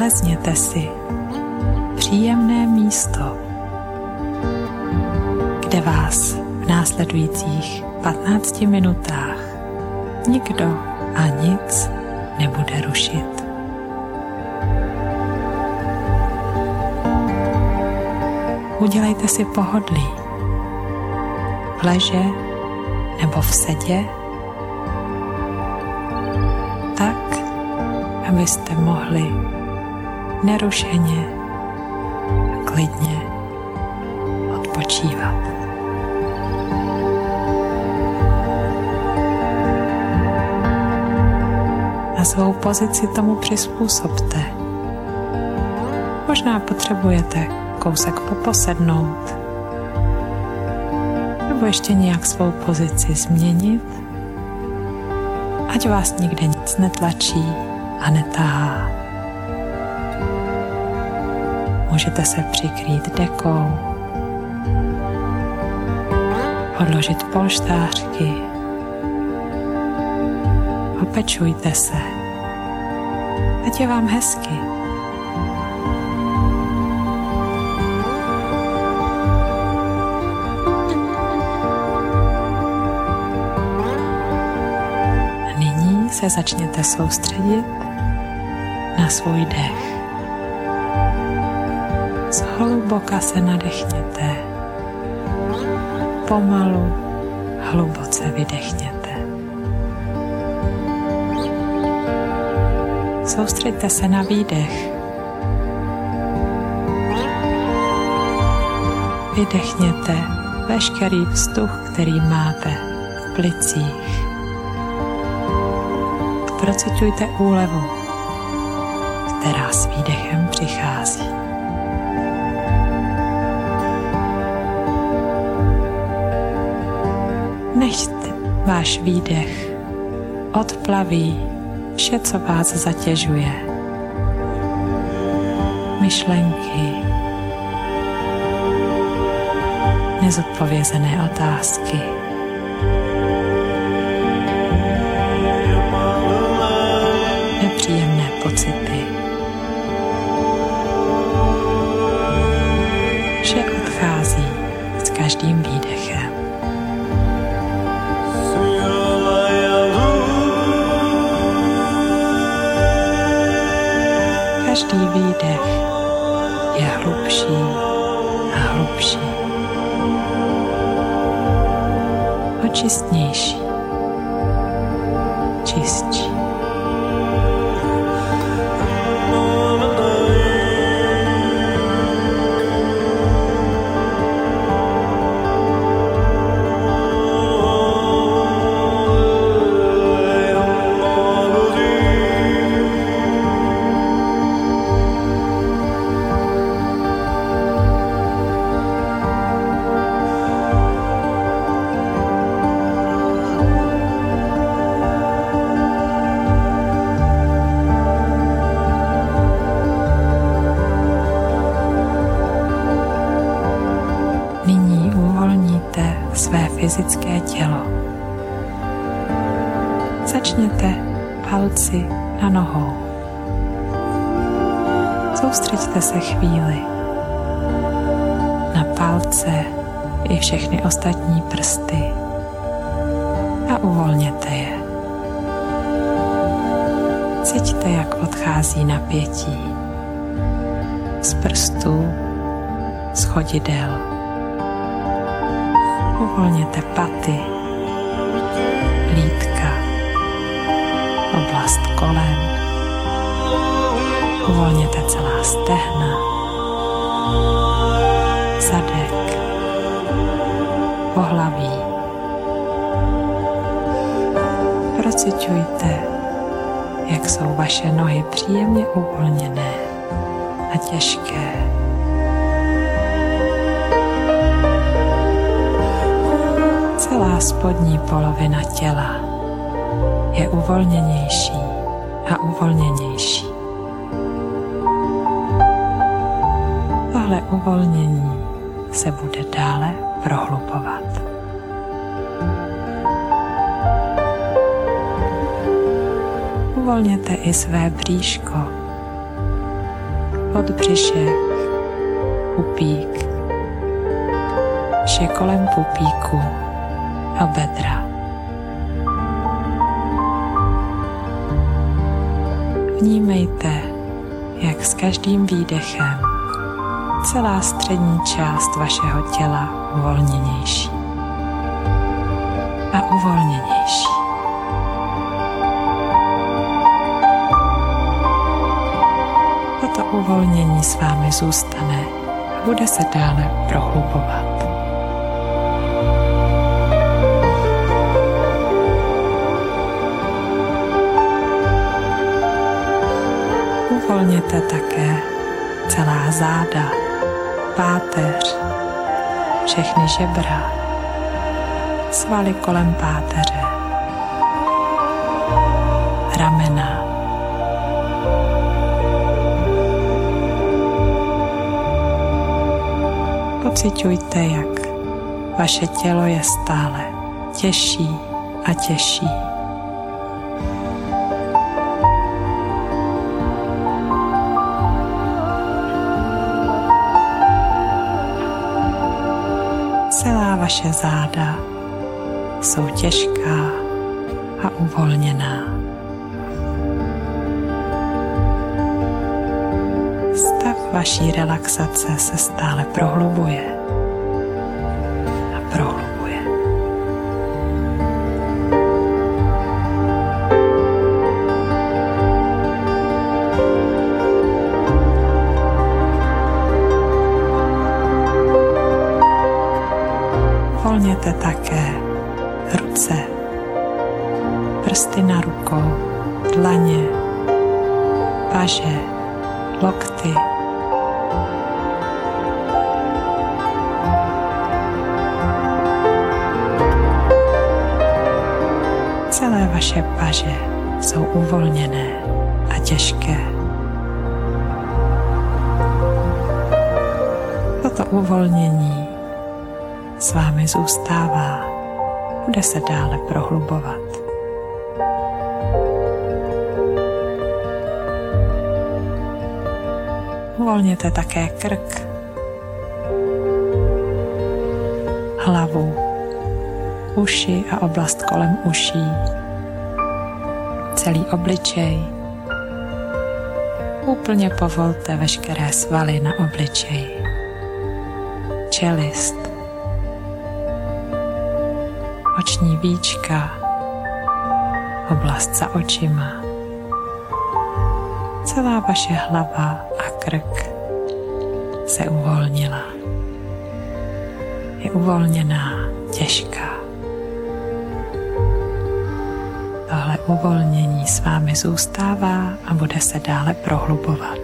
Nalezněte si příjemné místo, kde vás v následujících 15 minutách nikdo a nic nebude rušit. Udělejte si pohodlí v leže nebo v sedě, tak, abyste mohli nerušeně a klidně odpočívat. Na svou pozici tomu přizpůsobte. Možná potřebujete kousek poposednout nebo ještě nějak svou pozici změnit, ať vás nikde nic netlačí a netáhá. Můžete se přikrýt dekou, odložit polštářky, opečujte se, ať je vám hezky. Se začněte soustředit na svůj dech. Zhluboka se nadechněte. Pomalu, hluboce vydechněte. Soustřeďte se na výdech. Vydechněte veškerý vzduch, který máte v plicích. Procitujte úlevu, která s výdechem přichází. Váš výdech odplaví vše, co vás zatěžuje. Myšlenky, nezodpovězené otázky. Nepříjemné pocity. Vše odchází s každým výdechem. Každý výdech je hlubší a hlubší. Očistnější. Uvolněte je. Cítíte, jak odchází napětí z prstů, z chodidel. Uvolněte paty, lítka, oblast kolem. Uvolněte celá stehna, zadek, pohlaví. Procitujte, jak jsou vaše nohy příjemně uvolněné a těžké. celá spodní polovina těla je uvolněnější a uvolněnější. Tohle uvolnění se bude dále prohlubovat. Uvolněte i své bříško, podbřišek, pupík, vše kolem pupíku a bedra. Vnímejte, jak s každým výdechem celá střední část vašeho těla uvolněnější a uvolněnější. Uvolnění s vámi zůstane a bude se dále prohlubovat. Uvolněte také celá záda, páteř, všechny žebra, svaly kolem páteře, Pociťujte, jak vaše tělo je stále těžší a těžší. vaše záda jsou těžká a uvolněná. Vaší relaxace se stále prohlubuje a prohlubuje. Paže jsou uvolněné a těžké. Toto uvolnění s vámi zůstává, bude se dále prohlubovat. Uvolněte také krk, hlavu, uši a oblast kolem uší, celý obličej. Úplně povolte veškeré svaly na obličeji, čelist, oční víčka, oblast za očima. Celá vaše hlava a krk se uvolnila. Je uvolněná, těžká. Tohle uvolnění s vámi zůstává a bude se dále prohlubovat.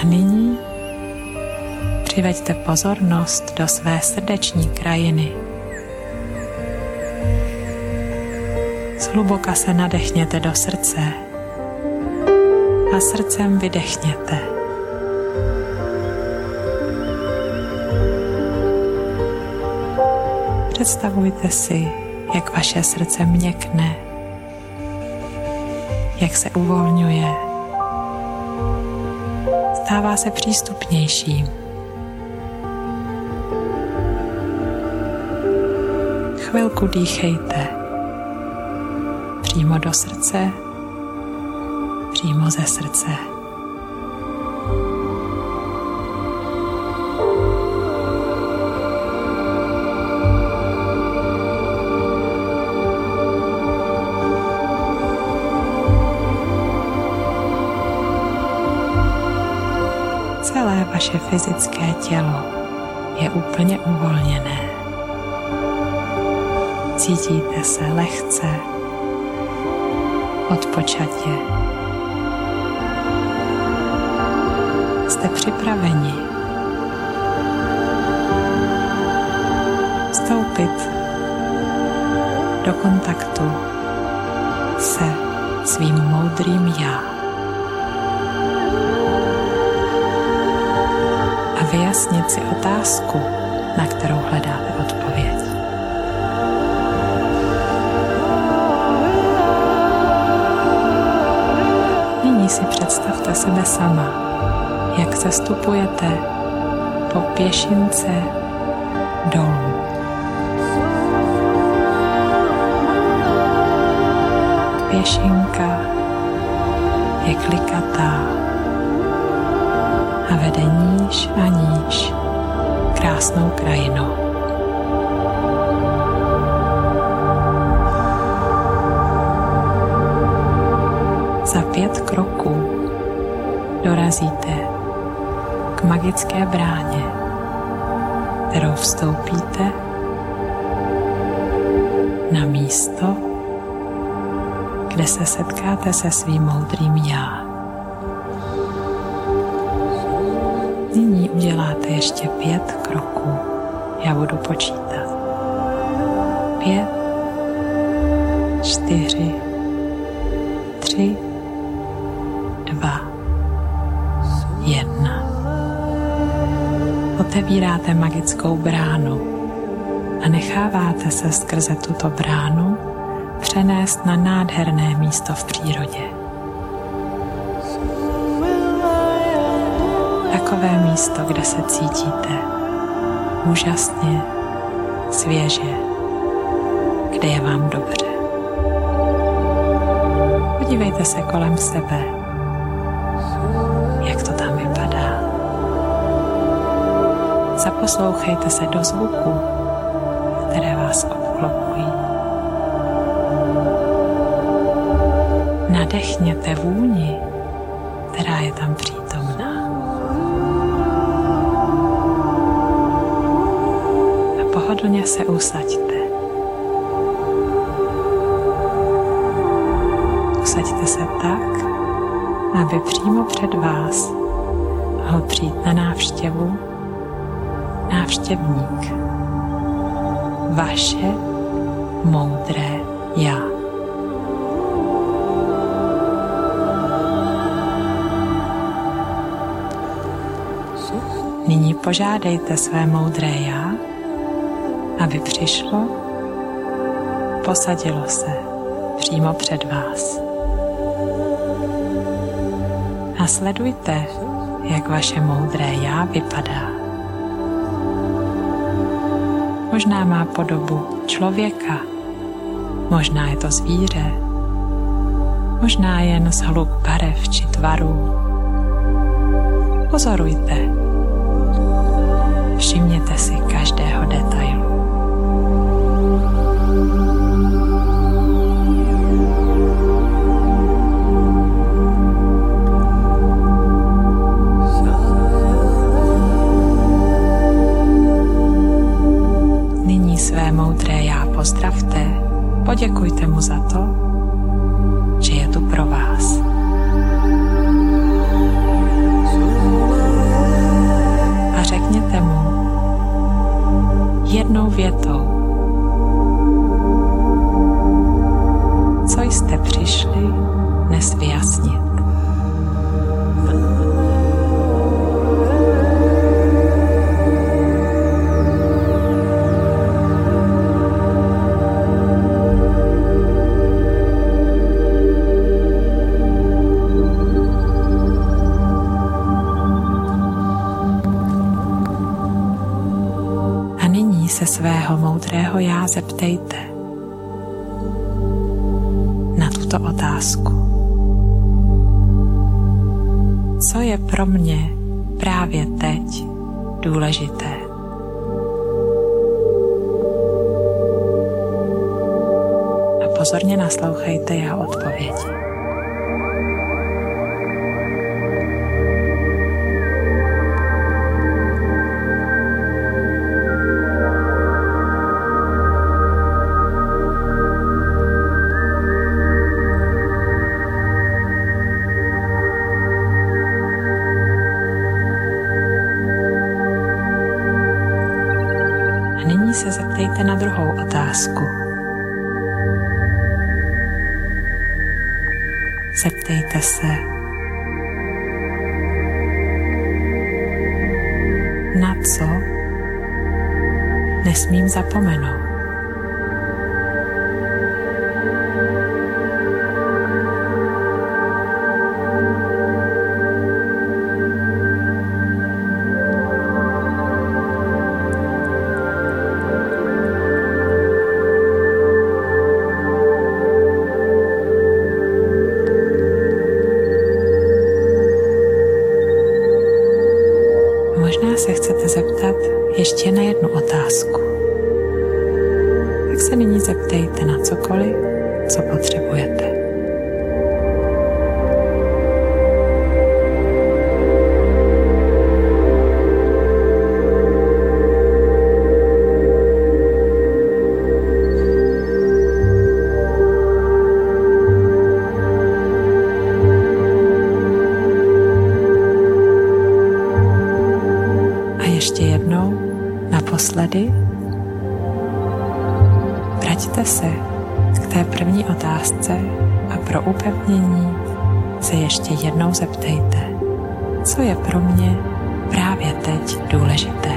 A nyní přiveďte pozornost do své srdeční krajiny. Zhluboka se nadechněte do srdce a srdcem vydechněte. Představujte si, jak vaše srdce měkne, jak se uvolňuje, stává se přístupnějším. chvilku dýchejte přímo do srdce, přímo ze srdce. Vaše fyzické tělo je úplně uvolněné. Cítíte se lehce, odpočatě. Jste připraveni vstoupit do kontaktu se svým moudrým já. Vyjasnit si otázku, na kterou hledáte odpověď. nyní si představte sebe sama, jak se stupujete po pěšince dolů. Pěšinka je klikatá a vede níž a níž krásnou krajinou. Za pět kroků dorazíte k magické bráně, kterou vstoupíte na místo, kde se setkáte se svým moudrým já. Nyní uděláte ještě pět kroků. Já budu počítat. Pět, čtyři, tři, dva, jedna. Otevíráte magickou bránu a necháváte se skrze tuto bránu přenést na nádherné místo v přírodě. Takové místo, kde se cítíte úžasně, svěže, kde je vám dobře. Podívejte se kolem sebe, jak to tam vypadá. Zaposlouchejte se do zvuku, které vás obklopují. Nadechněte vůni, která je tam přítomná. Pohodlně se usaďte. Usaďte se tak, aby přímo před vás mohl přijít na návštěvu návštěvník. Vaše moudré já. Nyní požádejte své moudré já, aby přišlo, posadilo se přímo před vás. A sledujte, jak vaše moudré já vypadá. Možná má podobu člověka, možná je to zvíře, možná jen zhluk barev či tvarů. Pozorujte Všimněte si každého detailu. Poděkujte mu za to, svého moudrého já zeptejte na tuto otázku. Co je pro mě právě teď důležité? A pozorně naslouchejte jeho odpovědi. Otázku. Zeptejte se, na co nesmím zapomenout. Otázce a pro upevnění se ještě jednou zeptejte, co je pro mě právě teď důležité.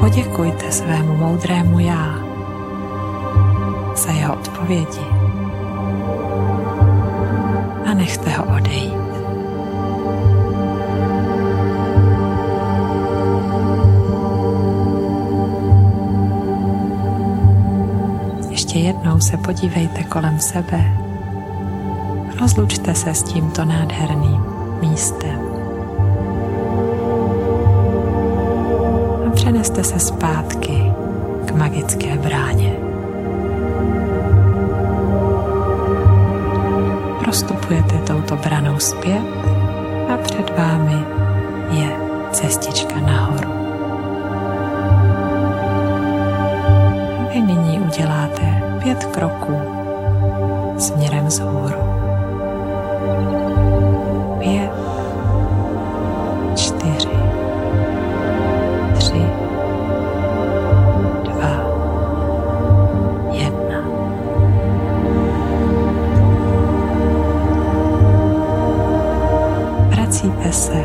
Poděkujte svému moudrému já za jeho odpovědi nechte ho odejít. Ještě jednou se podívejte kolem sebe. Rozlučte se s tímto nádherným místem. A přeneste se zpátky k magické bráně. Prostupujete touto branou zpět a před vámi je cestička nahoru. Vy nyní uděláte pět kroků směrem vzhůru. Pět, vracíte se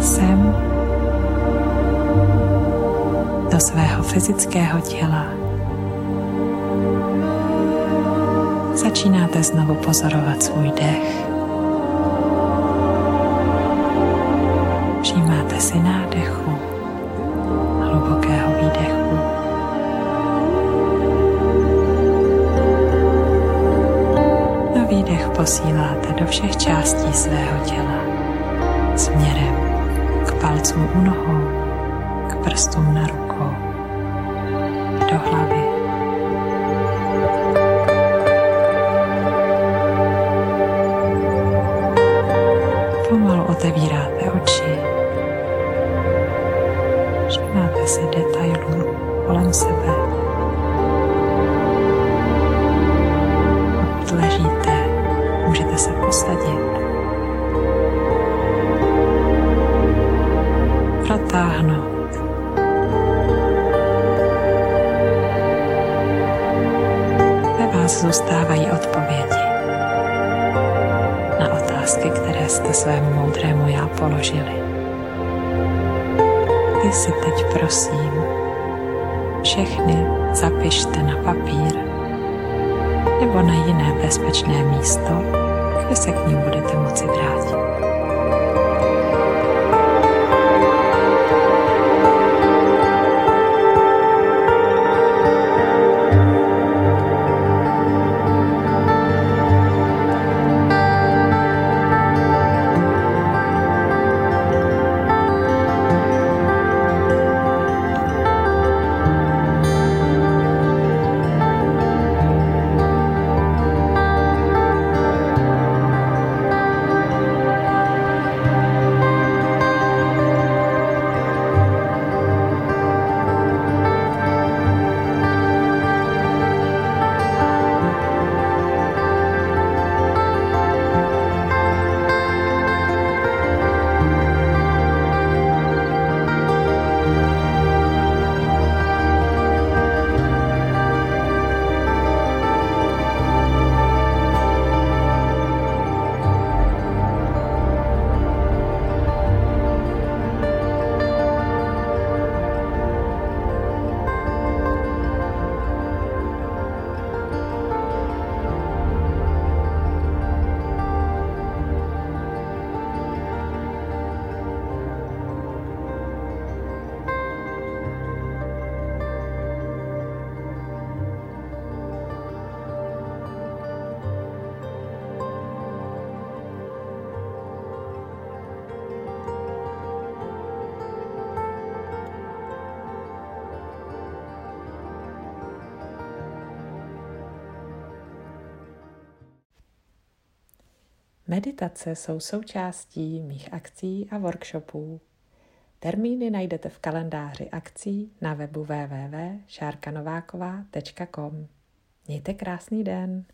sem do svého fyzického těla. Začínáte znovu pozorovat svůj dech. Všímáte si nádechu, posíláte do všech částí svého těla směrem k palcům u nohou, k prstům na rukou, do hlavy. Pomalu otevíráte oči. Všímáte si detailů kolem sebe. Položili. Vy si teď prosím všechny zapište na papír nebo na jiné bezpečné místo, kde se k ním budete moci vrátit. Meditace jsou součástí mých akcí a workshopů. Termíny najdete v kalendáři akcí na webu www.šárkanováková.com. Mějte krásný den!